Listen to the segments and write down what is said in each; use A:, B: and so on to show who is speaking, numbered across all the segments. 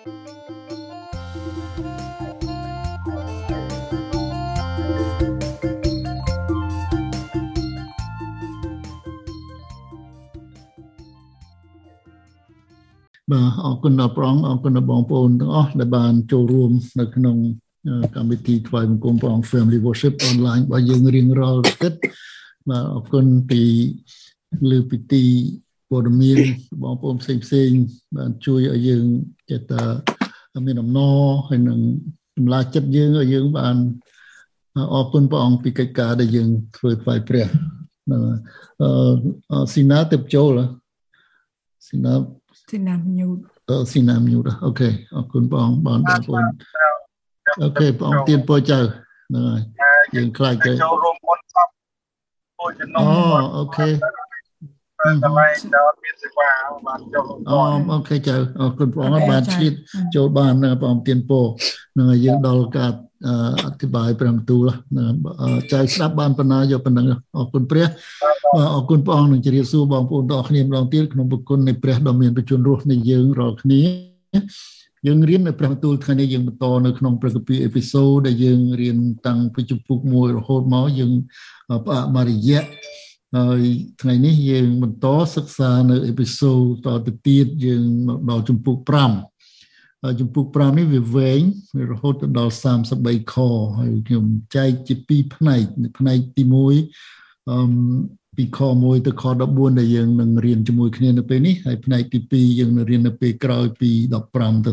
A: បាទអរគុណដល់ព្រះអង្គអរគុណដល់បងប្អូនទាំងអស់ដែលបានចូលរួមនៅក្នុងកម្មវិធីថ្វាយបង្គំព្រះអង្គ Family Worship Online របស់យើងរៀងរាល់ទឹកបាទអរគុណពីលើពីទីព័ត៌មានបងប្អូនផ្សេងផ្សេងបានជួយឲ្យយើង ចេះតែមានអំណរហើយនឹងចម្លាចិត្តយើងឲ្យយើងបានអរគុណព្រះអង្គពីកិច្ចការដែលយើងធ្វើថ្វាយព្រះអឺស៊ីណាទៅចូលស៊ីណា
B: ស៊ីណាមញូត
A: អឺស៊ីណាមញូតអូខេអរគុណបងបងបងប្អូនអូខេបងទៀនពោចៅហ្នឹងហើយយើងខ្លាចទៅចូលរួមមុនសពពោចចំណងអូ okay
C: កន្លែងដែលមានសេវាបានចូលអូ
A: okay ចៅអរគុណព្រះអង្គបានឆ្លៀតចូលបានបងទៀនពោនឹងឲ្យយើងដល់ការអធិប្បាយព្រះបន្ទូលចៅស្ដាប់បានប៉ុណ្ណាយកប៉ុណ្ណឹងអរគុណព្រះបាទអរគុណព្រះអង្គនឹងជម្រាបសួរបងប្អូនទាំងអស់គ្នាម្ដងទៀតក្នុងពុគុណនៃព្រះដ៏មានប្រជញ្ញរស់នៃយើងរាល់គ្នាយើងរៀននៅព្រះបន្ទូលថ្ងៃនេះយើងបន្តនៅក្នុងព្រះគម្ពីរអេពីសូតដែលយើងរៀនតាំងពីជំពូក1រហូតមកយើងផ្អាកមួយរយៈ ហើយថ្ងៃនេះយើងបន្តសិក្សានៅអេពីសូតតទៅទៀតយើងមកដល់ជំពូក5ចំពុក5នេះវាវែងរហូតដល់33ខហើយខ្ញុំចែកជា2ផ្នែកផ្នែកទី1អឺពីខ1ទៅខ14ដែលយើងនឹងរៀនជាមួយគ្នានៅពេលនេះហើយផ្នែកទី2យើងនឹងរៀននៅពេលក្រោយពី15ទៅ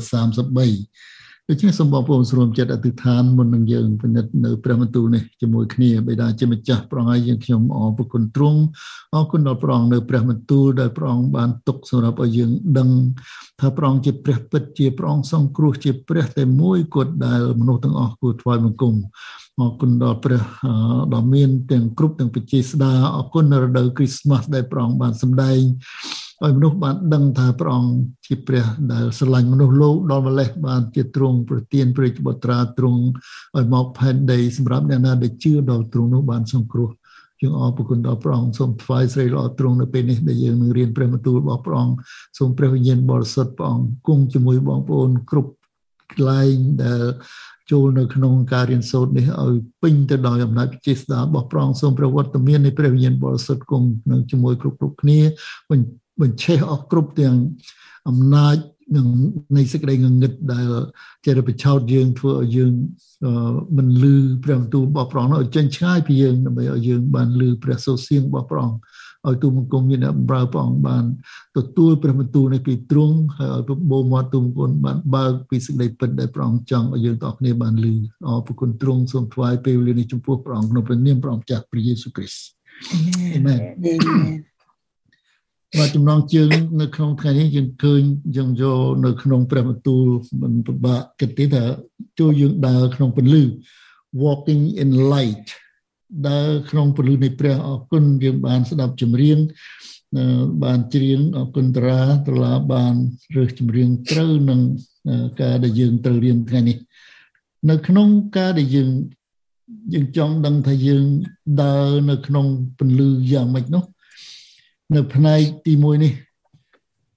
A: 33 ដូច្នេះសូមបងប្អូនស្រួមចិត្តអធិដ្ឋានមុននឹងយើងពិនិត្យនៅព្រះបន្ទូលនេះជាមួយគ្នាបិតាជាម្ចាស់ព្រះអង្គយើងខ្ញុំអរគុណទ្រង់អរគុណដល់ព្រះអង្គនៅព្រះបន្ទូលដែលព្រះអង្គបានទុកសម្រាប់ឲ្យយើងដឹងថាព្រះអង្គជាព្រះពិតជាព្រះអង្គសង្គ្រោះជាព្រះតែមួយគត់ដែលមនុស្សទាំងអស់គួរថ្វាយបង្គំអរគុណដល់ព្រះដ៏មានទាំងគ្រប់ទាំងបជាស្ដាអរគុណនៅរដូវគ្រីស្មាស់ដែលព្រះអង្គបានសម្ដែង ឲ្យមនុស្សបានដឹងថាព្រះអង្គជាព្រះដែលស្រឡាញ់មនុស្សលោកដល់ម្លេះបានជាទ្រង់ប្រទានព្រះបុត្រាទ្រង់ឲ្យមកផែនដីសម្រាប់អ្នកណាដែលជឿដល់ទ្រង់នោះបានសង្គ្រោះយើងអរគុណដល់ព្រះអង្គសូមថ្វាយស្រីល្អទ្រង់នៅពេលនេះដែលយើងនឹងរៀនព្រះបន្ទូលរបស់ព្រះអង្គសូមព្រះវិញ្ញាណបរិសុទ្ធព្រះអង្គគង់ជាមួយបងប្អូនគ្រប់កន្លែងដែលចូលនៅក្នុងការរៀនសូត្រនេះឲ្យពេញទៅដោយអំណាចវិជាស្ដារបស់ព្រះអង្គសូមព្រះវត្តមាននៃព្រះវិញ្ញាណបរិសុទ្ធគង់នឹងជាមួយគ្រប់គ្រប់គ្នាបញ្ឆេះអស់គ្រប់ទាំងអំណាចនឹងនៃសេចក្តីងងឹតដែលចេះបិឆោតយើងធ្វើឲ្យយើងមិនលឺព្រះបន្ទូលរបស់ព្រះអង្គឲ្យចេញឆ្ងាយពីយើងដើម្បីឲ្យយើងបានលឺព្រះសូរសៀងរបស់ព្រះអង្គឲ្យទូមង្គមមានបម្រើព្រះអង្គបានទទួលព្រះបន្ទូលនេះពីទ្រង់ហើយឲ្យបបោមាត់ទូមង្គមបានបើកពីសេចក្តីពិតដែលព្រះអង្គចង់ឲ្យយើងទាំងគ្នាបានលឺអរគុណទ្រង់សូមថ្វាយពេលវេលានេះចំពោះព្រះអង្គក្នុងព្រះនាមព្រះអង្គចាស់ព្រះយេស៊ូវគ្រីស្ទអាមែន បាទចំណងជើងនៅក្នុងថ្ងៃនេះយើងឃើញយើងយកនៅក្នុងព្រះបន្ទូលមិនពិបាកគិតទេថាចូលយើងដើរក្នុងពន្លឺ walking in light ដើរក្នុងពន្លឺនៃព្រះអរគុណយើងបានស្ដាប់ចម្រៀងបានច្រៀងអរគុណតារាតឡាបានរើសចម្រៀងត្រូវនឹងការដែលយើងត្រូវរៀនថ្ងៃនេះនៅក្នុងការដែលយើងយើងចង់ដឹងថាយើងដើរនៅក្នុងពន្លឺយ៉ាងម៉េចនោះ នៅផ្នែកទី1នេះ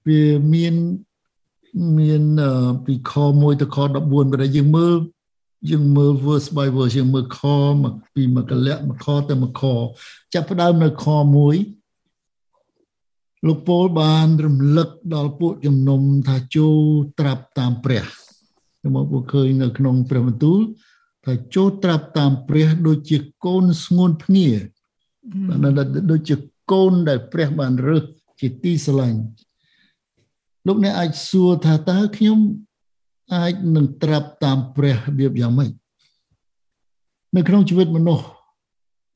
A: វាមានមានពីខ1ទៅខ14បើយើងមើលយើងមើល verse by verse យើងមើលខមកពីមកលៈមកខទៅមកខចាប់ផ្ដើមនៅខ1លោកពូលបានរំលឹកដល់ពួកជំនុំថាចូលត្រាប់តាមព្រះមកពួកឃើញនៅក្នុងព្រះបន្ទូលថាចូលត្រាប់តាមព្រះ ដូចជាកូនស្ងួនភ្ងាដូចជា កូនដែលព្រះបានរើសជាទីស្រឡាញ់លោកអ្នកអាចសួរថាតើខ្ញុំអាចនឹងត្រាប់តាមព្រះរបៀបយ៉ាងម៉េចនៅក្នុងជីវិតមនុស្ស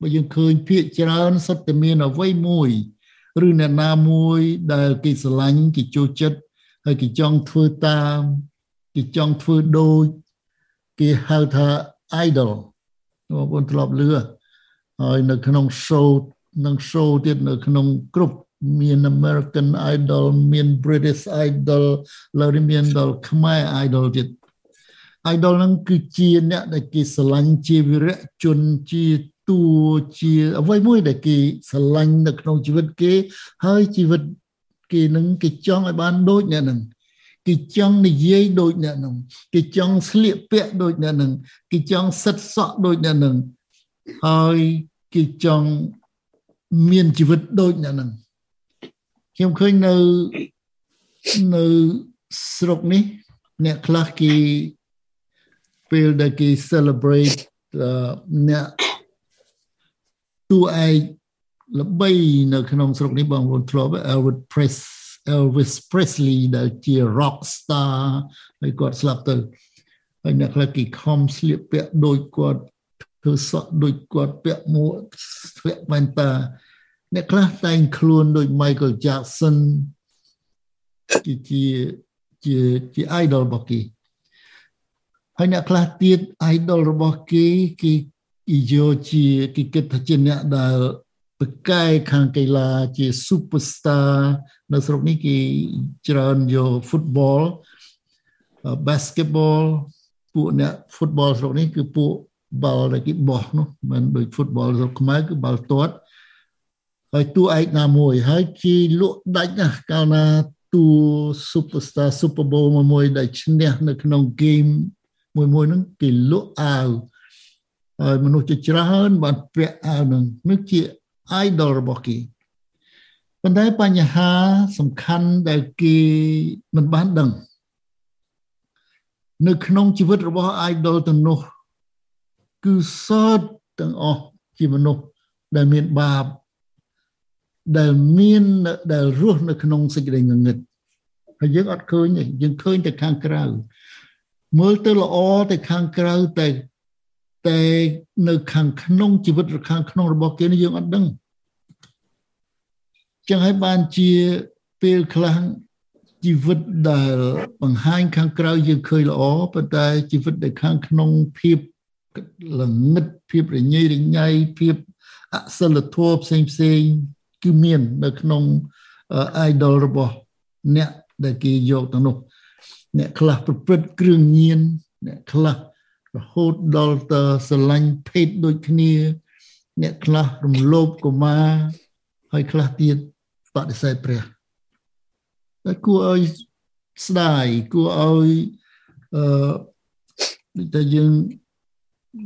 A: បើយើងឃើញភាកច្រើនសុទ្ធតែមានអ្វីមួយឬអ្នកណាមួយដែលគេស្រឡាញ់គេចូលចិត្តហើយគេចង់ធ្វើតាមគេចង់ធ្វើដូចគេហៅថា idol បងប្អូនធ្លាប់លឺហើយនៅក្នុង show និង show ទៀតនៅក្នុងគ្រប់មាន American Idol មាន British Idol ឡើយមានដល់ខ្មែរ Idol ទៀត Idol ហ្នឹងគឺជាអ្នកដែលគេស្រឡាញ់ជាវិរៈជនជាតួជាអ្វីមួយដែលគេស្រឡាញ់នៅក្នុងជីវិតគេហើយជីវិតគេនឹងគេចង់ឲ្យបានដូចអ្នកហ្នឹងគេចង់និយាយដូចអ្នកនឹងគេចង់ស្លៀកពាក់ដូចអ្នកនឹងគេចង់សិតសក់ដូចអ្នកនឹងហើយគេចង់ មានជីវិតដូចអ្នកនឹងខ្ញុំឃើញនៅនៅស្រុកនេះ អ្នកខ្លះគេពេលដែលគេ celebrate អ្នកតួឯកល្បីនៅក្នុងស្រុកនេះបងប្អូនធ្លាប់ Elvis Press Elvis Presley ដែលជា rock star ហើយគាត់ស្លាប់ទៅហើយអ្នកខ្លះគេខំស្លៀកពាក់ដូចគាត់ ធ្វើសក់ដូចគាត់ពាក់មួកពាក់វ៉ែនតាអ្នកខ្លះតែងខ្លួនដូច Michael Jackson ជាជាជាជា idol របស់គេហើយអ្នកខ្លះទៀត idol របស់គេគេគេយកជាគេគិតថាជាអ្នកដែលប្រកែខាងកីឡាជា superstar នៅស្រុកនេះគេច្រើនយក football basketball ពួកអ្នក football ស្រុកនេះគឺពួក បាល់ដែលគេបោះនោះមិនដូច football ស្រុកខ្មែរគឺបាល់ទាត់ហើយតួឯកណាមួយហើយគេលក់ដាច់ណាស់កាលណាតួ superstar super bowl មួយមួយដែលឈ្នះនៅក្នុង game មួយមួយហ្នឹងគេលក់អាវហើយមនុស្សជាច្រើនបានពាក់អាវនឹងនេះជា idol របស់គេប៉ុន្តែបញ្ហាសំខាន់ដែលគេមិនបានដឹង នៅក្នុងជីវិតរបស់ idol ទាំងនោះ គឺសតទាំងអស់ជាមនុស្សដែលមានបាបដែលមានដែលរស់នៅក្នុងសេចក្តីងងឹតហើយយើងអត់ឃើញទេយើងឃើញតែខាងក្រៅមើលទៅល្អតែខាងក្រៅតែតែនៅខាងក្នុងជីវិតខាងក្នុងរបស់គេនេះយើងអត់ដឹងចឹងហើយបានជាពេលខ្លះជីវិតដែលបង្ហាញខាងក្រៅយើងឃើញល្អប៉ុន្តែជីវិតដែលខាងក្នុងភាព ល្ងឹតភាពរញ៉េរញ៉ៃភាពអសិលធម៌ផ្សេងផ្សេងគឺមាននៅក្នុង idol របស់អ្នកដែលគេយកទៅនោះអ្នកខ្លះប្រព្រឹត្តគ្រឿងញៀនអ្នកខ្លះរហូតដល់ទៅស្រឡាញ់ភេទដូចគ្នា អ្នកខ្លះរំលោភកុមារហើយខ្លះទៀតបដិសេធព្រះតែគួរឲ្យស្ដាយគួរឲ្យអឺដូចតែយើង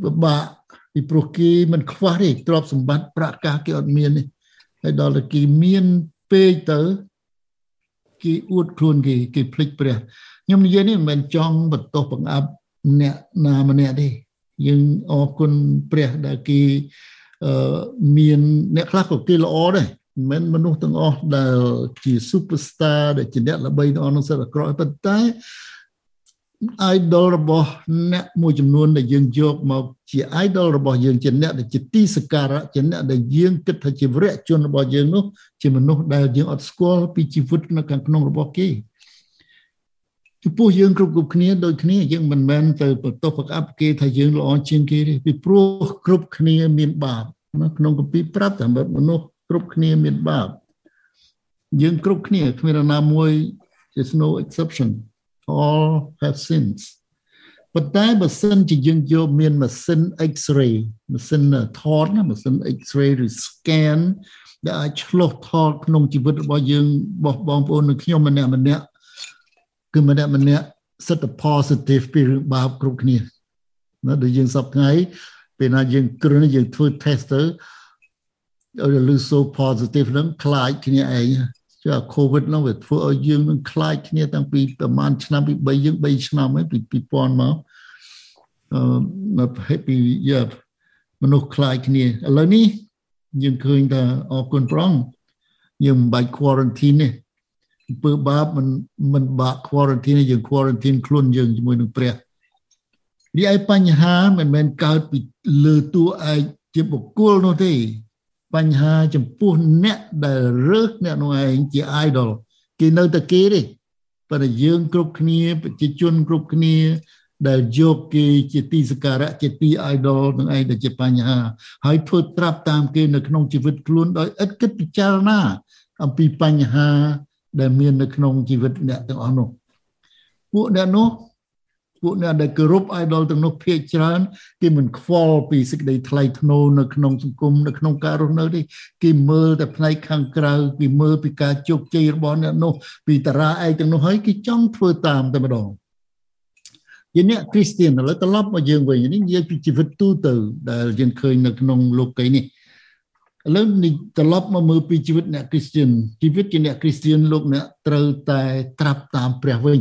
A: ពិបាកពីព្រោះគេមិនខ្វះទេទ្រព្យសម្បត្តិប្រកាសគេអត់មានទេហើយដល់តែគេមានពេកទៅគេអួតខ្លួនគេគេភ្លេចព្រះខ្ញុំនិយាយនេះមិនមែនចង់បន្ទោសបង្អាប់អ្នកណាម្នាក់ទេយើងអរគុណព្រះដែលគេអឺមានអ្នកខ្លះក៏គេល្អដែរមិនមែនមនុស្សទាំងអស់ដែលជា superstar ដែលជាអ្នកល្បីទាំងអស់នោះសិតអាក្រក់ប៉ុន្តែ idol របស់អ្នកមួយចំនួនដែលយើងយកមកជា idol របស់យើងជាអ្នកដែលជាទីសក្ការៈជាអ្នកដែលយើងគិតថាជាវរៈជនរបស់យើងនោះជាមនុស្សដែលយើងអត់ស្គាល់ពីជីវិតនៅខាងក្នុងរបស់គេចំពោះយើងគ្រប់គ្រប់គ្នាដូចគ្នាយើងមិនមែនទៅបន្ទោសប្រកាប់គេថាយើងល្អជាងគេទេពីព្រោះគ្រប់គ្នាមានបាបណាក្នុងគម្ពីរប្រាប់តែមនុស្សគ្រប់គ្នាមានបាបយើងគ្រប់គ្នាគ្មានណាមួយ there's no exception all have sins ប៉ុន្តែបើសិនជាយើងយកមានម៉ាស៊ីន X-ray ម៉ាស៊ីនថតណាម៉ាស៊ីន X-ray ឬ scan ដែលអាចឆ្លុះថតក្នុងជីវិតរបស់យើងរបស់បងប្អូននិងខ្ញុំម្នាក់ម្នាក់គឺម្នាក់ម្នាក់សិតតែ positive ពីរឿងបាបគ្រប់គ្នាណាដូចយើងសពថ្ងៃពេលណាយើងគ្រុនយើងធ្វើ test ទៅឲ្យលឺ so positive ហ្នឹងខ្លាចគ្នាឯង ចា covid ហ្នឹងវាធ្វើឲ្យយើងនឹងខ្លាចគ្នាតាំងពីប្រហែលឆ្នាំពី3យើង3ឆ្នាំហើយពី2000មកអឺមកពីយ៉ាមនុស្សខ្លាចគ្នាឥឡូវនេះយើងឃើញថាអរគុណប្រងយើងមិនបាច់ quarantine ទេអំពើបាបមិនមិនបាក់ quarantine យើង quarantine ខ្លួនយើងជាមួយនឹងព្រះនេះឯបញ្ហាមិនមែនកើតពីលើតួឯកជាបុគ្គលនោះទេ បញ្ហាចំពោះអ្នកដែលរើសអ្នកនោះឯងជា idol គេនៅតែគេទេប៉ុន្តែយើងគ្រប់គ្នាប្រជាជនគ្រប់គ្នា ដែលយកគេជាទីសក្ការៈជាទី idol នឹងឯងដែលជាបញ្ហា ហើយធ្វើត្រាប់តាមគេនៅក្នុងជីវិតខ្លួនដោយឥតគិតពិចារណា អំពីបញ្ហាដែលមាននៅក្នុងជីវិតអ្នកទាំងអស់នោះពួកអ្នកនោះ ពួកអ្នកដែលគោរព idol ទាំងនោះភាកច្រើនគេមិនខ្វល់ពីសេចក្តីថ្លៃថ្នូរនៅក្នុងសង្គមនៅក្នុងការរស់នៅនេះគេមើលតែផ្នែកខាងក្រៅគេមើលពីការជោគជ័យរបស់អ្នកនោះពីតារាឯកទាំងនោះហើយគេចង់ធ្វើតាមតែម្ដងជាអ្នកគ្រីស្ទានឥឡូវត្រឡប់មកយើងវិញនេះនិយាយពីជីវិតទូទៅដែលយើងឃើញនៅក្នុងលោកីនេះឥឡូវនេះត្រឡប់មកមើលពីជីវិតអ្នកគ្រីស្ទានជីវិតជាអ្នកគ្រីស្ទានលោកអ្នកត្រូវតែត្រាប់តាមព្រះវិញ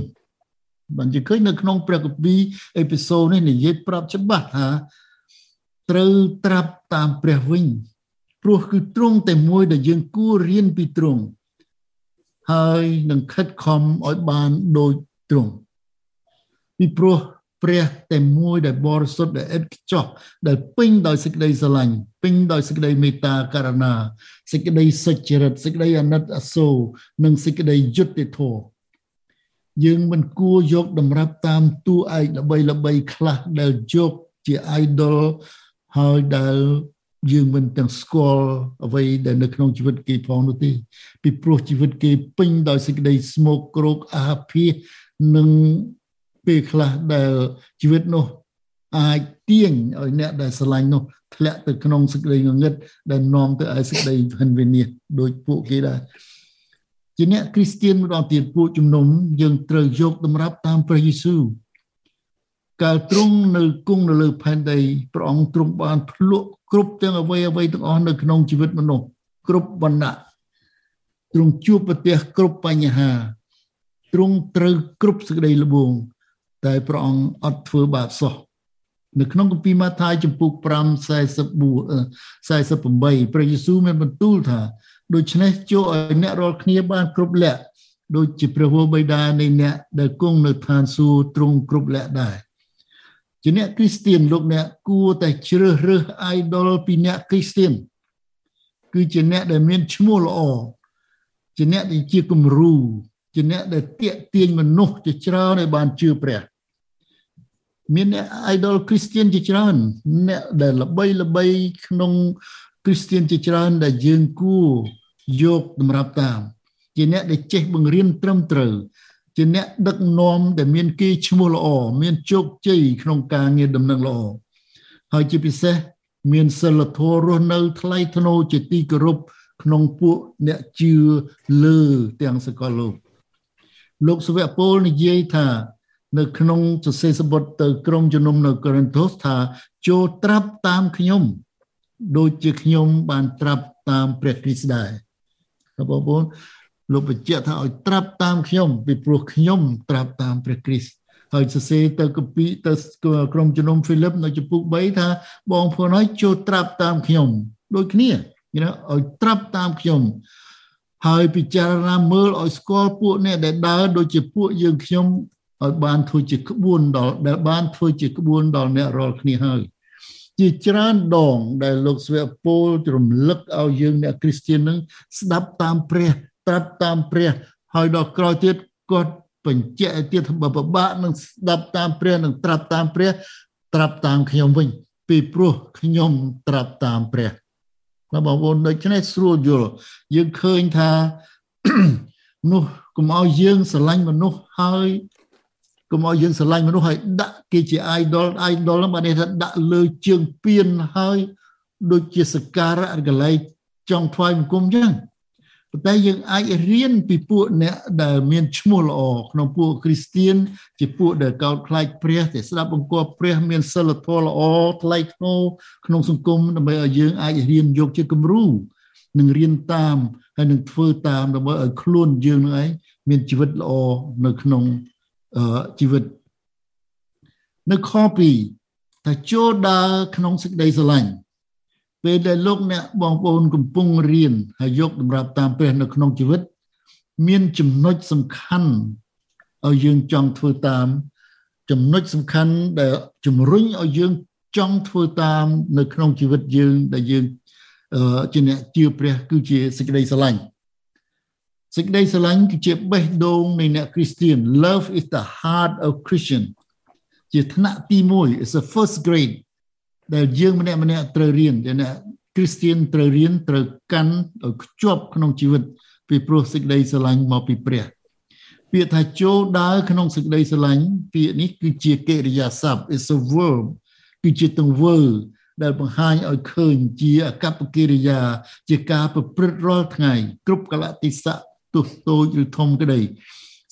A: បានជាឃើញនៅក្នុងព្រះគម្ពីរអេពីសូតនេះនិយាយប្រាប់ច្បាស់ថាត្រូវត្រាប់តាមព្រះវិញព្រោះគឺទ្រង់តែមួយដែលយើងគួររៀនពីទ្រង់ហើយនឹងខិតខំឲ្យបានដូចទ្រង់ពីព្រោះព្រះតែមួយដែលបរិសុទ្ធដែលឥតខ្ចោះដែលពេញដោយសេចក្តីស្រឡាញ់ពេញដោយសេចក្តីមេត្តាករុណាសេចក្តីសុចរិតសេចក្តីអាណិតអាសូរនិងសេចក្តីយុត្តិធម៌ យើងមិនគួរយកតម្រាប់តាមតួឯកល្បីល្បីខ្លះដែលយកជា idol ហើយដែលយើងមិនទាំងស្គាល់អ្វីដែលនៅក្នុងជីវិតគេផងនោះទេពីព្រោះជីវិតគេពេញដោយសេចក្តីស្មោកគ្រោកអាភិសនិងពេលខ្លះដែលជីវិតនោះអាចទាញឲ្យអ្នកដែលស្រឡាញ់នោះធ្លាក់ទៅក្នុងសេចក្តីងងឹតដែលនាំទៅឲ្យសេចក្តីហិនវិនិច្ឆ័យដោយពួកគេដែរ ជាអ្នកគ្រីស្ទៀនម្ដងទៀតពួកជំនុំយើងត្រូវយកតម្រាប់តាមព្រះយេស៊ូវកាលទ្រង់នៅគង់នៅលើផែនដីព្រះអង្គទ្រង់បានភ្លក់គ្រប់ទាំងអ្វីអ្វីទាំងអស់នៅក្នុងជីវិតមនុស្សគ្រប់វណ្ណៈទ្រង់ជួបប្រទះគ្រប់បញ្ហាទ្រង់ត្រូវគ្រប់សេចក្តីល្បួងតែព្រះអង្គអត់ធ្វើបាបសោះនៅក្នុងគម្ពីរម៉ាថាយចំពុក5 48ព្រះយេស៊ូវមានបន្ទូលថា ដូច្នេះចូលឲ្យអ្នករាល់គ្នាបានគ្រប់លក្ខដូចជាព្រះវរបិតានៃអ្នកដែលគង់នៅឋានសួគ៌ទ្រង់គ្រប់លក្ខដែរជាអ្នកគ្រីស្ទៀនលោកអ្នកគួរតែជ្រើសរើស idol ពីអ្នកគ្រីស្ទៀនគឺជាអ្នកដែលមានឈ្មោះល្អជាអ្នកដែលជាគំរូជាអ្នកដែលតាក់ទាញមនុស្សជាច្រើនឲ្យបានជឿព្រះមានអ្នក idol Christian ជាច្រើនអ្នកដែលល្បីល្បីក្នុង Christian ជាច្រើនដែលយើងគួរ យកតម្រាប់តាម ជាអ្នកដែលចេះបង្រៀនត្រឹមត្រូវជាអ្នកដឹកនាំដែលមានគេឈ្មោះល្អមានជោគជ័យក្នុងការងារដំណឹងល្អហើយជាពិសេសមានសិលធម៌រស់នៅថ្លៃថ្នូរជាទីគោរពក្នុងពួកអ្នកជឿលើទាំងសកលលោកលោកសាវកពលនិយាយថានៅក្នុងសរសេរសម្បត្តិទៅក្រុមជំនុំនៅកូរិនថូសថាចូលត្រាប់តាមខ្ញុំ ដូចជាខ្ញុំបានត្រាប់តាមព្រះគ្រីស្ទដែរ បងប្អូនលោកបញ្ជាក់ថាឲ្យត្រាប់តាមខ្ញុំពីព្រោះខ្ញុំត្រាប់តាមព្រះគ្រីស្ទហើយសរសេរទៅកពីទៅក្រុមជំនុំហ្វីលីបនៅចំពុក3ថាបងប្អូនឲ្យចូលត្រាប់តាមខ្ញុំដូចគ្នាណាឲ្យត្រាប់តាមខ្ញុំហើយពិចារណាមើលឲ្យស្គាល់ពួកអ្នកដែលដើរដូចជាពួកយើងខ្ញុំឲ្យបានធ្វើជាក្បួនដល់ដែលបានធ្វើជាក្បួនដល់អ្នករាល់គ្នាហើយ ជាច្រើនដង ដែលលោកស្វេពលរំលឹកឲ្យយើងអ្នកគ្រីស្ទាននឹងស្ដាប់តាមព្រះត្រាប់តាមព្រះហើយដល់ក្រោយទៀតគាត់បញ្ជាក់ទៀតបើពិបាកនឹងស្ដាប់តាមព្រះនឹងត្រាប់តាមព្រះ ត្រាប់តាមខ្ញុំវិញ ពីព្រោះខ្ញុំត្រាប់តាមព្រះណាបងប្អូនដូច្នេះស្រួលយល់យើងឃើញថាមនុស្សកុំឲ្យយើងស្រឡាញ់មនុស្សហើយ កុំឲ្យយើងស្រឡាញ់មនុស្សហើយដាក់គេជា idol idol ហ្នឹងបានន័យថាដាក់លើជើងពៀនហើយដូចជាសការៈកលែងចង់ថ្វាយបង្គំអញ្ចឹងប៉ុន្តែយើងអាចរៀនពីពួកអ្នកដែលមានឈ្មោះល្អក្នុងពួកគ្រីស្ទៀនជាពួកដែលកោតខ្លាចព្រះតែស្ដាប់បង្គាប់ព្រះមានសិលធម៌ល្អថ្លៃថ្នូរក្នុងសង្គមដើម្បីឲ្យយើងអាចរៀនយកជាគំរូនិងរៀនតាមហើយនឹងធ្វើតាមដើម្បីឲ្យខ្លួនយើងនឹងឯងមានជីវិតល្អនៅក្នុង ជីវិតនៅខ2ថាចូលដើរក្នុងសេចក្តីស្រឡាញ់ពេលដែលលោកអ្នកបងប្អូនកំពុងរៀនហើយយកតម្រាប់តាមព្រះនៅក្នុងជីវិត មានចំណុចសំខាន់ឲ្យយើងចង់ធ្វើតាម ចំណុចសំខាន់ដែលជំរុញឲ្យយើងចង់ធ្វើតាមនៅក្នុងជីវិតយើងដែលយើងជាអ្នកជឿព្រះគឺជាសេចក្តីស្រឡាញ់ សេចក្តីស្រឡាញ់គឺជាបេះដូងនៃអ្នកគ្រីស្ទាន love is the heart of christian ជាថ្នាក់ទី1 is the first grade ដែលយើងម្នាក់ម្នាក់ត្រូវរៀនដែលអ្នកគ្រីស្ទៀនត្រូវរៀនត្រូវកាន់ឲ្យខ្ជាប់ក្នុងជីវិតពីព្រោះសេចក្តីស្រឡាញ់មកពីព្រះ ពាក្យថាចូលដើរក្នុងសេចក្តីស្រឡាញ់ពាក្យនេះគឺជាកិរិយាសព្ទ is a verb គឺជាទង្វើដែលបង្ហាញឲ្យឃើញជាអកប្បកិរិយា ជាការប្រព្រឹត្តរាល់ថ្ងៃគ្រប់កលៈទេសៈ ទោះតូចឬធំក្តី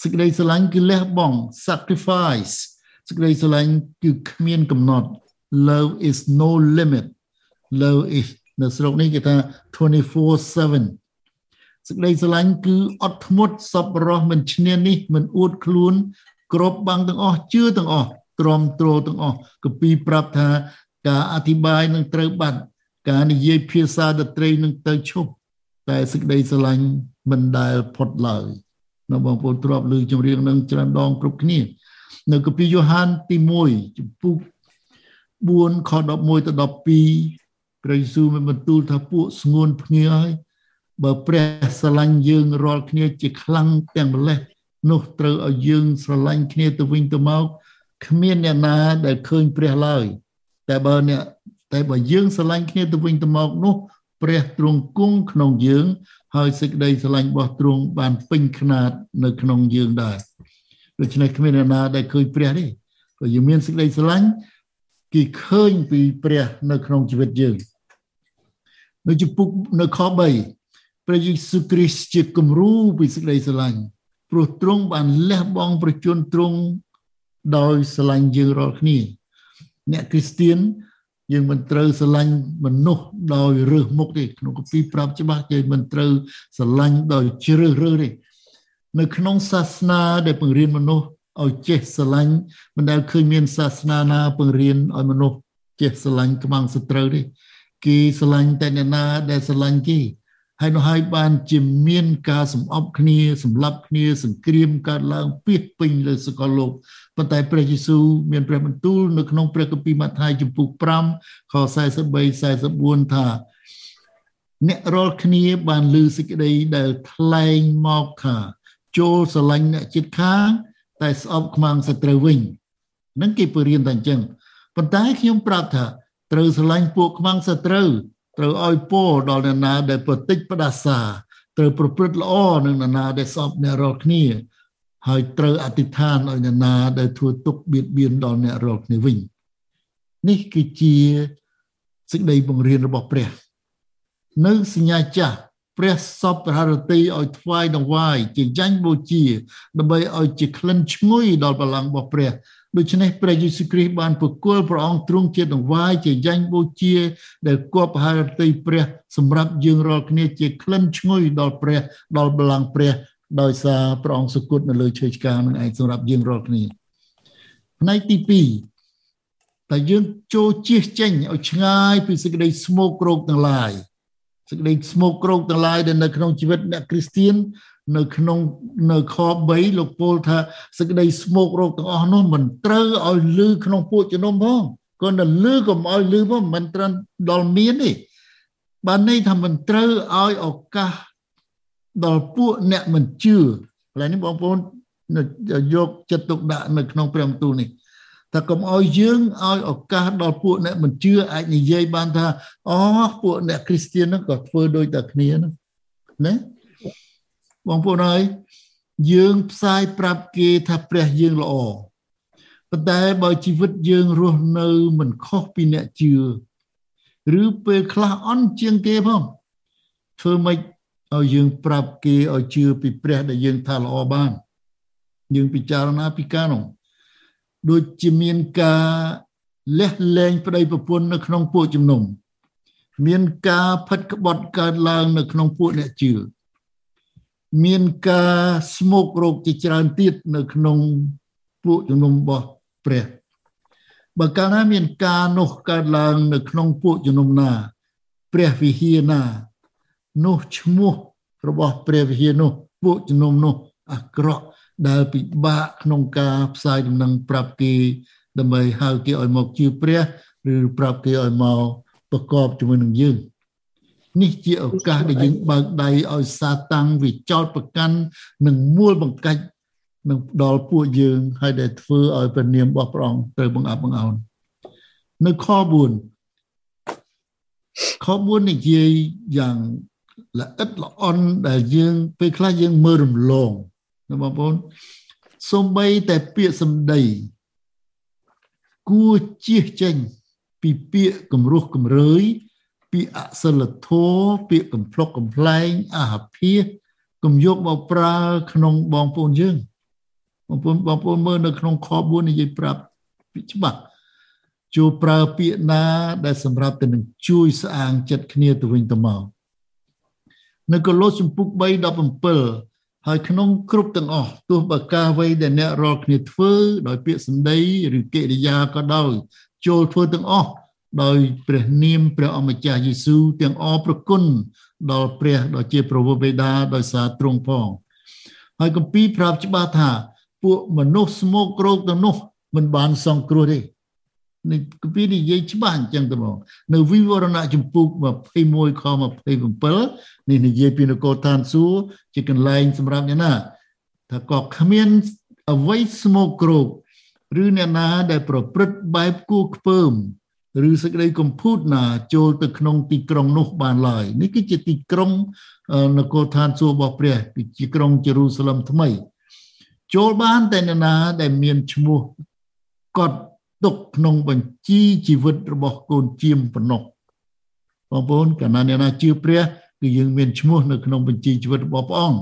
A: សេចក្តីស្រឡាញ់គឺលះបង់ sacrifice សេចក្តីស្រឡាញ់គឺគ្មានកំណត់ love is no limit love is នៅស្រុកនេះគេថា24/7សេចក្តីស្រឡាញ់គឺអត់ធ្មត់សប្បុរសមិនឈ្នានេះមិនអួតខ្លួនក្របបាំងទាំងអស់ជឿទាំងអស់ទ្រាំទ្រទាំងអស់កពីប្រាប់ថាការអធិប្បាយនឹងត្រូវបាត់ការនិយាយភាសាតត្រីនឹងទៅឈប់តែសេចក្តីស្រឡាញ់ មិនដែលផុតឡើយនៅបងប្អូនទ្របលើចម្រៀងនឹងច្រើនដងគ្រប់គ្នា នៅកាពីយ៉ូហានទី1ចំពុក4ខ11ទៅ12ព្រះយេស៊ូវបានបន្ទូលថាពួកស្ងួនភ្ងាហើយបើព្រះស្រឡាញ់យើងរាល់គ្នាជាខ្លាំងទាំងម្លេះនោះត្រូវឲ្យយើងស្រឡាញ់គ្នាទៅវិញទៅមកគ្មានអ្នកណាដែលឃើញព្រះឡើយតែបើអ្នកតែបើយើងស្រឡាញ់គ្នាទៅវិញទៅមកនោះ ព្រះទ្រង់គង់ក្នុងយើង ហើយសេចក្តីស្រឡាញ់របស់ទ្រង់បានពេញខ្នាតនៅក្នុងយើងដែរដូច្នេះគ្មានអ្នកណាដែលឃើញព្រះទេក៏យើងមានសេចក្តីស្រឡាញ់គេឃើញពីព្រះនៅក្នុងជីវិតយើងនៅចំពុកនៅខ3ព្រះយេស៊ូវគ្រីស្ទជាគំរូពីសេចក្តីស្រឡាញ់ព្រោះទ្រង់បានលះបង់ប្រជញ្ញទ្រង់ដោយស្រឡាញ់យើងរាល់គ្នា អ្នកគ្រីស្ទៀន យើងមិនត្រូវស្រឡាញ់មនុស្សដោយរើសមុខទេក្នុងគម្ពីរប្រាប់ច្បាស់យើងមិនត្រូវស្រឡាញ់ដោយជ្រើសរើសទេនៅក្នុងសាសនាដែលបង្រៀនមនុស្សឲ្យចេះស្រឡាញ់មិនដែលឃើញមានសាសនាណាបង្រៀនឲ្យមនុស្សចេះស្រឡាញ់ខ្មាំងសត្រូវទេគេស្រឡាញ់តែអ្នកណាដែលស្រឡាញ់គេហើយនោះហើយបានជាមានការសម្អប់គ្នាសម្លាប់គ្នាសង្គ្រាមកើតឡើងពីពេញលើសកលលោក ប៉ុន្តែព្រះយេស៊ូវមានព្រះបន្ទូលនៅក្នុងព្រះគម្ពីរម៉ាថាយចំពុក5ខ43 44ថាអ្នករាល់គ្នាបានលើសេចក្តីដែលថ្លែងមកថាចូលស្រឡាញ់អ្នកជិតខាងតែស្អប់ខ្មាំងសត្រូវវិញនឹងគេពរៀនតែអញ្ចឹងប៉ុន្តែខ្ញុំប្រាប់ថាត្រូវស្រឡាញ់ពួកខ្មាំងសត្រូវត្រូវឲ្យពរដល់អ្នកណាដែលប្រតិចផ្ដាសាត្រូវប្រព្រឹត្តល្អនឹងអ្នកណាដែលសពអ្នករាល់គ្នា ហើយត្រូវអធិដ្ឋានឲ្យអ្នកណាដែលធ្វើទុកបៀតបៀនដល់អ្នករាល់គ្នាវិញនេះគឺជាសេចក្តីបង្រៀនរបស់ព្រះ នៅសញ្ញាចាស់ព្រះសពរហរតីឲ្យថ្វាយដង្វាយជាចាញ់បូជាដើម្បីឲ្យជាក្លិនឈ្ងុយដល់បល្ល័ង្ករបស់ព្រះដូច្នេះព្រះយេស៊ូវគ្រីស្ទបានប្រគល់ព្រះអង្គទ្រង់ជាដង្វាយជាយ៉ាញ់បូជា ដែលគប់ហរតីព្រះ សម្រាប់យើងរាល់គ្នាជាក្លិនឈ្ងុយដល់ព្រះដល់បល្ល័ង្កព្រះ ដោយសារព្រះអង្គសុគតនៅលើឈើឆ្កាងនឹងឯងសម្រាប់យើងរាល់គ្នាផ្នែកទី2តែយើងចូលជៀសចេញឲ្យឆ្ងាយពីសេចក្តីស្មោករោគទាំងឡាយសេចក្តីស្មោករោគទាំងឡាយដែលនៅក្នុងជីវិតអ្នកគ្រីស្ទៀននៅក្នុងនៅខ3លោកពោលថាសេចក្តីស្មោករោគទាំងអស់នោះមិនត្រូវឲ្យលឺក្នុងពួកជំនុំផងគាត់តែលឺកុំឲ្យលឺផងមិនត្រូវដល់មានទេបានន័យថាមិនត្រូវឲ្យឱកាស ដល់ពួកអ្នកមិនជឿកន្លែងនេះបងប្អូនយកចិត្តទុកដាក់នៅក្នុងព្រះបន្ទូលនេះតែកុំឲ្យយើងឲ្យឱកាសដល់ពួកអ្នកមិនជឿអាចនិយាយបានថាអូពួកអ្នកគ្រីស្ទានហ្នឹងក៏ធ្វើដូចតែគ្នាហ្នឹងណាបងប្អូនហើយយើងផ្សាយប្រាប់គេថាព្រះយើងល្អប៉ុន្តែបើជីវិតយើងរស់នៅមិនខុសពីអ្នកជឿឬពេលខ្លះអន់ជាងគេផងធ្វើម៉េច ឲ្យយើងប្រាប់គេឲ្យជឿពីព្រះដែលយើងថាល្អបានយើងពិចារណាពីការនោះដូចជាមានការលះលែងប្តីប្រពន្ធនៅក្នុងពួកជំនុំមានការផិតក្បត់កើតឡើងនៅក្នុងពួកអ្នកជឿមានការស្មោករោគជាច្រើនទៀតនៅក្នុងពួកជំនុំរបស់ព្រះបើកាលណាមានការនោះកើតឡើងនៅក្នុងពួកជំនុំណា ព្រះវិហារណា នោះឈ្មោះរបស់ព្រះវិហារនោះពួកជំនុំនោះអាក្រក់ដែលពិបាកក្នុងការផ្សាយដំណឹងប្រាប់គេដើម្បីហៅគេឲ្យមកជឿព្រះឬប្រាប់គេឲ្យមកប្រកបជាមួយនឹងយើងនេះជាឱកាសដែលយើងបើកដៃឲ្យសាតាំងវាចោតប្រកាន់និងមួលបង្កាច់នឹងដល់ពួកយើងហើយដែលធ្វើឲ្យព្រះនាមរបស់ព្រះអង្គត្រូវបង្អាប់បង្អោននៅខ4ខ4និយាយយ៉ាង ល្អិតល្អន់ដែលយើងពេលខ្លះយើងមើលរំលងបងប្អូនសំបីតែពាក្យសម្ដីគួរជៀសចេញពីពាក្យគំរោះគំរើយពាក្យអសិលធម៌ពាក្យកំ pl ុកកំ pl ែងអហភាសកុំយកមកប្រើក្នុងបងប្អូនយើងបងប្អូនបងប្អូនមើលនៅក្នុងខ4និយាយប្រាប់ច្បាស់ចូលប្រើពាក្យណាដែលសម្រាប់ទៅនឹងជួយស្អាងចិត្តគ្នាទៅវិញទៅមក នៅកូឡូសជំពូក3 17ហើយក្នុងគ្រប់ទាំងអស់ទោះបើការអ្វីដែលអ្នករាល់គ្នាធ្វើ ដោយពាក្យសម្ដីឬកិរិយាក៏ដោយចូលធ្វើទាំងអស់ដោយព្រះនាមព្រះអម្ចាស់យេស៊ូវទាំងអរប្រគុណដល់ព្រះដ៏ជាប្រវោបេដាដោយសារទ្រង់ផងហើយគម្ពីរប្រាប់ច្បាស់ថា ពួកមនុស្សស្មោករោគទាំងនោះមិនបានសង្គ្រោះទេ នេះគម្ពីរនិយាយច្បាស់អញ្ចឹងទៅមកនៅវិវរណៈចម្ពោះ21ខ27នេះនិយាយពីនគរឋានសួគ៌ជាកន្លែងសម្រាប់អ្នកណាថាក៏គ្មានអ្វីស្មោកគ្រោកឬអ្នកណាដែលប្រព្រឹត្តបែបគួខ្ពើមឬសេចក្តីកំពូតណាចូលទៅក្នុងទីក្រុងនោះបានឡើយនេះគឺជាទីក្រុងនគរឋានសួគ៌របស់ព្រះគឺជាក្រុងយេរូសាឡឹមថ្មី ចូលបានតែនរណាដែលមានឈ្មោះកត់ ទុកក្នុងបញ្ជីជីវិតរបស់កូនជាមប៉ុណ្ណោះបងប្អូនកាលណាអ្នកណាជឿព្រះគឺយើងមានឈ្មោះនៅក្នុងបញ្ជីជីវិតរបស់ព្រះអង្គ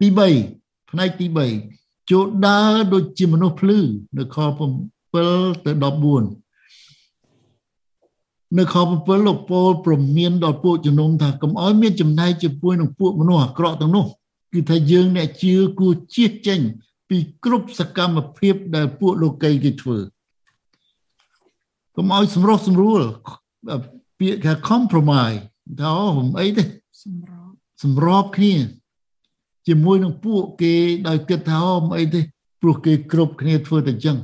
A: ទី3ផ្នែកទី3ចូលដើរដូចជាមនុស្សភ្លឺនៅខ7ទៅ14នៅខ7លោកពោលប្រមានដល់ពួកជំនុំថាកុំឲ្យមានចំណែកជាមួយនឹងពួកមនុស្សអាក្រក់ទាំងនោះគឺថាយើងអ្នកជឿគួរជៀសចេញពីគ្រប់សកម្មភាពដែលពួកលោកីគេធ្វើ កុំឲ្យសម្រុះសម្រួលពាក្យថា compromise ថាមិនអីទេសម្របសម្របគ្នា ជាមួយនឹងពួកគេដោយគិតថាមិនអីទេព្រោះគេគ្រប់គ្នាធ្វើតែអញ្ចឹង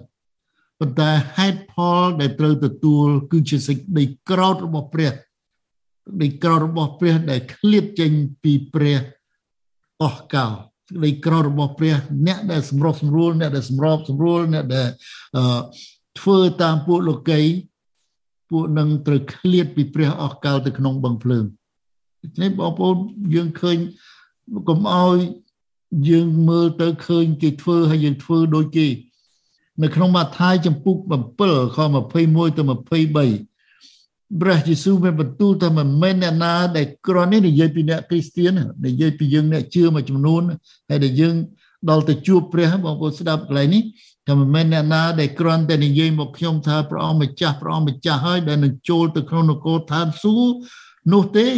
A: ប៉ុន្តែហេតុផលដែលត្រូវទទួល គឺជាសេចក្តីក្រោធរបស់ព្រះសេចក្តីក្រោធរបស់ព្រះដែលឃ្លាតចេញពីព្រះអស់កោសេចក្តីក្រោធរបស់ព្រះ អ្នកដែលសម្រុះសម្រួលអ្នកដែលសម្របសម្រួលអ្នកដែល ធ្វើតាមពួកលោកីពួកនឹងត្រូវឃ្លាតពីព្រះអស់កលទៅក្នុងបឹងភ្លើងនេះបងប្អូនយើងឃើញកុំឲ្យយើងមើលទៅឃើញគេធ្វើហើយយើងធ្វើដូចគេ នៅក្នុងម៉ាថាយចំពុក7ខ21ទៅ23ព្រះយេស៊ូវមានបន្ទូលថាមិនមែនអ្នកណាដែលក្រនេះនិយាយពីអ្នកគ្រីស្ទាននិយាយពីយើងអ្នកជឿមួយចំនួនហើយដែលយើងដល់ទៅជួបព្រះបងប្អូនស្ដាប់កន្លែងនេះ តែមិនមែនអ្នកណាដែលគ្រាន់តែនិយាយមកខ្ញុំថាព្រះអង្គម្ចាស់ព្រះអង្គម្ចាស់ហើយដែលនឹងចូលទៅក្នុងនគរឋានសួគ៌នោះទេ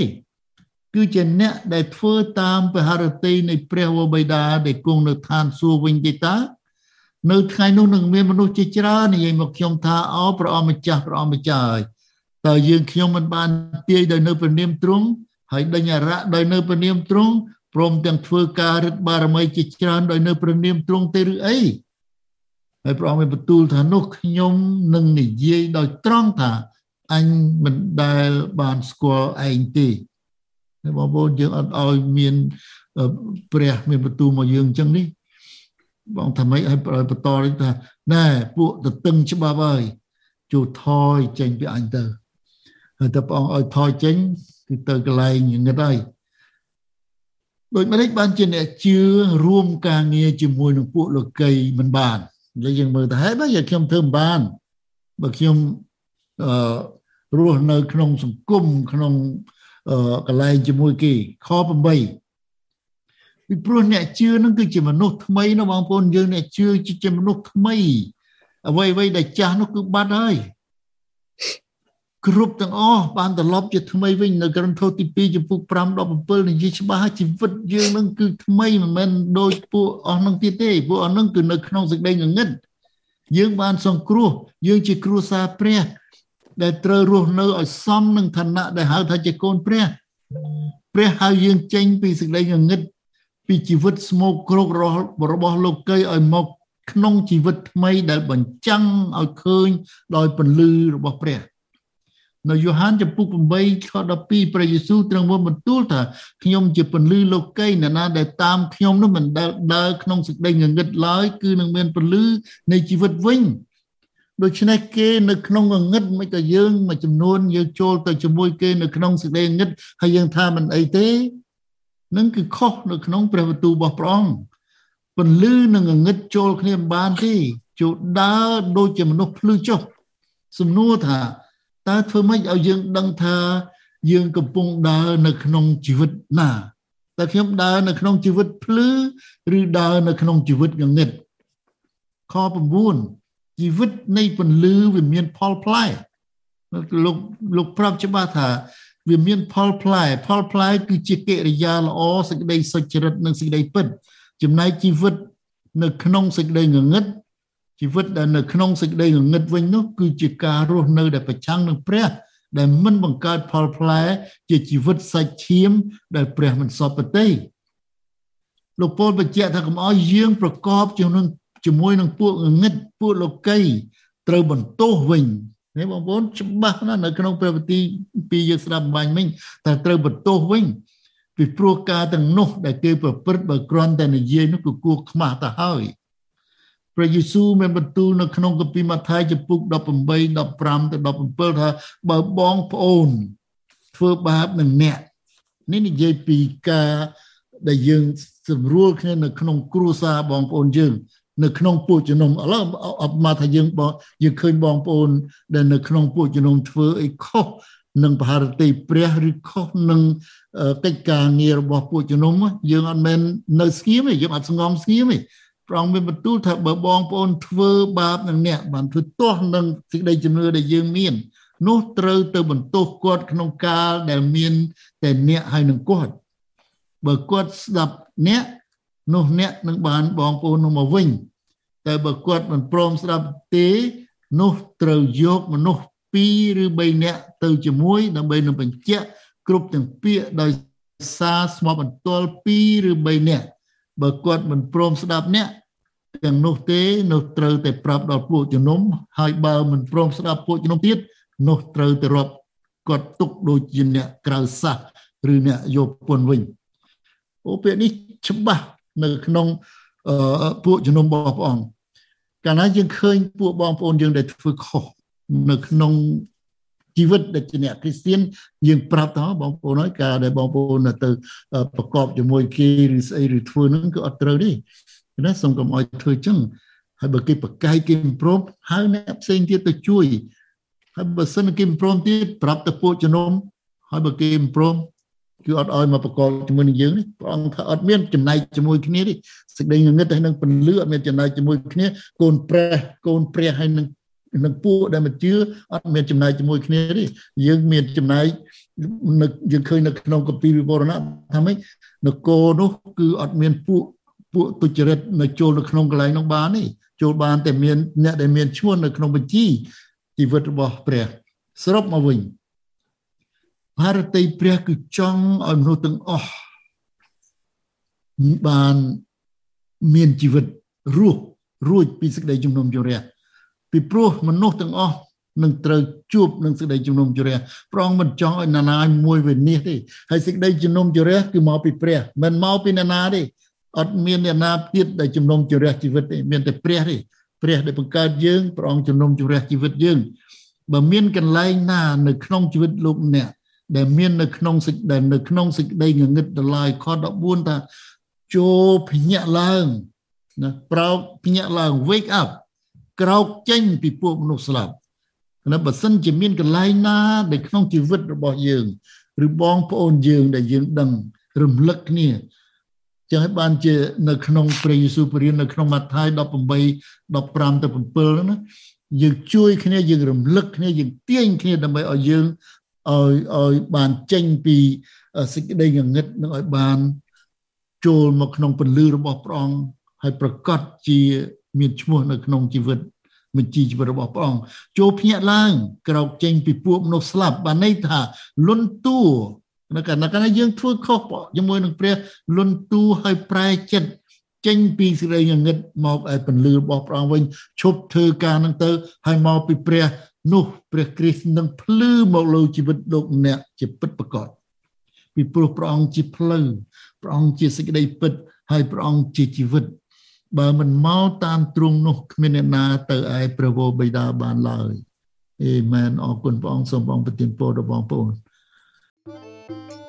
A: គឺជាអ្នកដែលធ្វើតាមពហរតីនៃព្រះវរបិតាដែលគង់នៅឋានសួគ៌វិញទេតានៅថ្ងៃនោះនឹងមានមនុស្សជាច្រើននិយាយមកខ្ញុំថាអោព្រះអង្គម្ចាស់ព្រះអង្គម្ចាស់ហើយតើយើងខ្ញុំមិនបានទាយដោយនៅព្រះនាមទ្រង់ហើយដេញអរៈដោយនៅព្រះនាមទ្រង់ព្រមទាំងធ្វើការរិទ្ធបារមីជាច្រើនដោយនៅព្រះនាមទ្រង់ទេឬអី ហើយព្រះអង្គមានបន្ទូលថានោះខ្ញុំនឹងនិយាយដោយត្រង់ថាអញមិនដែលបានស្គាល់ឯងទេហើយបងប្អូនយើងអត់ឲ្យមានព្រះមានបន្ទូលមកយើងអញ្ចឹងនេះបងថាម៉េចឲ្យបន្តនេះថាណែពួកតតឹងច្បាប់ហើយជួថយចេញពីអញទៅហើយតែព្រះអង្គឲ្យថយចេញគឺទៅកន្លែងងឹតហើយដូចម្ដេចបានជាអ្នកជឿរួមការងារជាមួយនឹងពួកលោកីមិនបាន និយាយយើងមើលទៅហើយបើខ្ញុំធ្វើមិនបានបើខ្ញុំអឺរស់នៅក្នុងសង្គមក្នុងកន្លែងជាមួយគេខ8ពីព្រោះអ្នកជឿនឹងគឺជាមនុស្សថ្មីណាបងប្អូនយើងអ្នកជឿជាមនុស្សថ្មីអ្វីអ្វីដែលចាស់នោះគឺបាត់ហើយ គ្រប់ទាំងអស់បានត្រឡប់ជាថ្មីវិញនៅក្រឹមធោទី2ចំពុក5 17និយាយច្បាស់ជីវិតយើងនឹងគឺថ្មីមិនមែនដូចពួកអស់នឹងទៀតទេពួកអស់នឹងគឺនៅក្នុងសេចក្តីងងឹតយើងបានសង្គ្រោះយើងជាគ្រួសារព្រះ ដែលត្រូវរស់នៅឲ្យសមនឹងឋានៈដែលហៅថាជាកូនព្រះ ព្រះហៅយើងចេញពីសេចក្តីងងឹតពីជីវិតស្មោកគ្រោករបស់លោកីឲ្យមក ក្នុងជីវិតថ្មីដែលបញ្ចាំងឲ្យឃើញដោយពន្លឺរបស់ព្រះ នៅយ៉ូហានចំពុក8ខ12ព្រះយេស៊ូវទ្រង់បានបន្ទូលថាខ្ញុំជាពន្លឺលោកីអ្នកណាដែលតាមខ្ញុំនោះមិនដែលដើរក្នុងសេចក្តីងងឹតឡើយគឺនឹងមានពន្លឺនៃជីវិតវិញដូច្នេះគេនៅក្នុងងងឹតមិនក៏យើងមួយចំនួនយើងចូលទៅជាមួយគេនៅក្នុងសេចក្តីងឹតហើយយើងថាមិនអីទេនឹងគឺខុសនៅក្នុងព្រះបន្ទូលរបស់ព្រះអង្គពន្លឺនឹងងឹតចូលគ្នាបានទេចូលដើរដូចជាមនុស្សភ្លឺចុះសំណួរថា តើធ្វើម៉េចឲ្យយើងដឹងថាយើងកំពុងដើរនៅក្នុងជីវិតណាតើខ្ញុំដើរនៅក្នុងជីវិតភ្លឺឬដើរនៅក្នុងជីវិតងងឹតខ9ជីវិតនៃពន្លឺវាមានផលផ្លែលោកលោកប្រាប់ច្បាស់ថាវាមានផលផ្លែផលផ្លែគឺជាកិរិយាល្អសេចក្តីសុចរិតនិងសេចក្តីពិត ចំណែកជីវិត នៅក្នុងសេចក្តីងងឹត ជីវិតដែលនៅក្នុងសេចក្តីងងឹតវិញនោះគឺជាការរស់នៅដែលប្រឆាំងនឹងព្រះ ដែលមិនបង្កើតផលផ្លែ ជាជីវិតសាច់ឈាម ដែលព្រះមិនសពទេលោកពលបញ្ជាក់ថាកុំឲ្យយើងប្រកបជាមួយនឹងជាមួយនឹងពួកងងឹតពួកលោកីត្រូវបន្ទោសវិញនេះបងប្អូនច្បាស់ណាស់នៅក្នុងព្រះវិធីពីយើងស្ដាប់បាញ់មិញតែត្រូវបន្ទោសវិញពីព្រោះការទាំងនោះដែលគេប្រព្រឹត្តបើគ្រាន់តែនិយាយនោះគឺគួរខ្មាស់ទៅហើយ ព្រះយេស៊ូវមានបន្ទូលនៅក្នុងកាពីម៉ាថាយចំពុក18 15ទៅ17ថាបើបងប្អូនធ្វើបាបនឹងអ្នកនេះនិយាយពីការដែលយើងស្រួលគ្នានៅក្នុងគ្រួសារបងប្អូនយើងនៅក្នុងពួកជំនុំឥឡូវអបមកថាយើងបងយើងឃើញបងប្អូនដែលនៅក្នុងពួកជំនុំធ្វើអីខុសនឹងបហារតីព្រះឬខុសនឹងកិច្ចការងាររបស់ពួកជំនុំយើងអត់មែននៅស្ងៀមទេយើងអត់ស្ងំស្ងៀមទេ ព្រះអង្គមានបន្ទូលថាបើបងប្អូនធ្វើបាបនឹងអ្នកបានធ្វើទាស់នឹងសេចក្តីជំនឿដែលយើងមាន នោះត្រូវទៅបន្ទោសគាត់ក្នុងកាលដែលមានតែអ្នកហើយនឹងគាត់បើគាត់ស្ដាប់អ្នកនោះអ្នកនឹងបានបងប្អូននោះមកវិញតែបើគាត់មិនព្រមស្ដាប់ទេនោះត្រូវយកមនុស្ស2ឬ3នាក់ទៅជាមួយដើម្បីនឹងបញ្ជាក់គ្រប់ទាំងពាក្យដោយសារស្មោះបន្ទាល់2ឬ3នាក់ បើគាត់មិនព្រមស្ដាប់អ្នកទាំងនោះទេនោះត្រូវតែប្រាប់ដល់ពួកជំនុំហើយបើមិនព្រមស្ដាប់ពួកជំនុំទៀតនោះត្រូវទៅរាប់គាត់ទុកដូចជាអ្នកក្រៅសាសឬអ្នកយកពន្ធវិញអូពាក្យនេះច្បាស់នៅក្នុងពួកជំនុំរបស់ព្រះអង្គកាលណាយើងឃើញពួកបងប្អូនយើងដែលធ្វើខុសនៅក្នុង ជីវិតដែលជាអ្នកគ្រីស្ទៀនយើងប្រាប់ថាបងប្អូនហើយការដែលបងប្អូនទៅប្រកបជាមួយគេឬស្អីឬធ្វើហ្នឹងគឺអត់ត្រូវទេណាសូមកុំឲ្យធ្វើចឹងហើយបើគេប្រកែកគេមិនព្រមហៅអ្នកផ្សេងទៀតទៅជួយហើយបើសិនគេមិនព្រមទៀតប្រាប់ទៅពួកជំនុំហើយបើគេមិនព្រមគឺអត់ឲ្យមកប្រកបជាមួយនឹងយើងនេះព្រះអង្គថាអត់មានចំណែកជាមួយគ្នាទេសេចក្តីងងឹតហើយនឹងពលឺអត់មានចំណែកជាមួយគ្នាកូនព្រះកូនព្រះហើយនឹង នឹងពួកដែលមិនជឿអត់មានចំណែកជាមួយគ្នាទេយើងមានចំណែកនៅយើងឃើញនៅក្នុងកពីវិវរណៈថាម៉េចនគរនោះគឺអត់មានពួកពួកទុច្ចរិតនៅចូលនៅក្នុងកន្លែងនោះបានទេចូលបានតែមានអ្នកដែលមានឈ្មោះនៅក្នុងបញ្ជីជីវិតរបស់ព្រះសរុបមកវិញ ಭಾ រតីព្រះគឺចង់ឲ្យមនុស្សទាំងអស់បានមានជីវិតរស់រួចពីសេចក្តីជំនុំជម្រះ ពីព្រោះមនុស្សទាំងអស់នឹងត្រូវជួបនឹងសេចក្តីជំនុំជម្រះព្រះអង្គមិនចង់ឲ្យណានាមួយវិនិច្ឆ័យទេហើយសេចក្តីជំនុំជម្រះគឺមកពីព្រះមិនមកពីណានាទេអត់មានអ្នកណាទៀតដែលជំនុំជម្រះជីវិតទេមានតែព្រះទេព្រះដែលបង្កើតយើងព្រះអង្គជំនុំជម្រះជីវិតយើងបើមានកន្លែងណានៅក្នុងជីវិតលោកអ្នកដែលមាននៅក្នុងសេចក្តីនៅក្នុងសេចក្តីងងឹតដល់ឡាយខ14ថាចូលភ្ញាក់ឡើងណាប្រោកភ្ញាក់ឡើង wake up ក្រោកចេញពីពួកមនុស្សស្លាប់ណាបើសិនជាមានកន្លែងណានៅក្នុងជីវិតរបស់យើងឬបងប្អូនយើងដែលយើងដឹងរំលឹកគ្នាចឹងហើយបានជានៅក្នុងព្រះយេស៊ូវព្រាននៅក្នុងម៉ាថាយ18 15ទៅ7ហ្នឹងណាយើងជួយគ្នាយើងរំលឹកគ្នាយើងទាញគ្នាដើម្បីឲ្យយើងឲ្យឲ្យបានចេញពីសេចក្តីងងឹតនិងឲ្យបានចូលមកក្នុងពន្លឺរបស់ព្រះអង្គហើយប្រកាសជា មានឈ្មោះនៅក្នុងជីវិតបញ្ជីជីវិតរបស់ព្រះអង្គចូលភ្ញាក់ឡើងក្រោកចេញពីពួកមនុស្សស្លាប់បានន័យថាលន់តួនៅកាលណាយើងធ្វើខុសជាមួយនឹងព្រះលន់តួហើយប្រែចិត្តចេញពីសេចក្តីងងឹតមកឲ្យពន្លឺរបស់ព្រះអង្គវិញឈប់ធ្វើការនឹងទៅហើយមកពីព្រះនោះព្រះគ្រីស្ទនឹងភ្លឺមកលើជីវិតលោកអ្នកជាពិតប្រាកដពីព្រោះព្រះអង្គជាផ្លូវព្រះអង្គជាសេចក្តីពិតហើយព្រះអង្គជាជីវិត បើមិនមកតាមទ្រង់នោះគ្មានអ្នកណាទៅឯព្រះវរបិតាបានឡើយអេមែនអរគុណព្រះអង្គសូមបងប្រទានពរដល់បងប្អូន thank you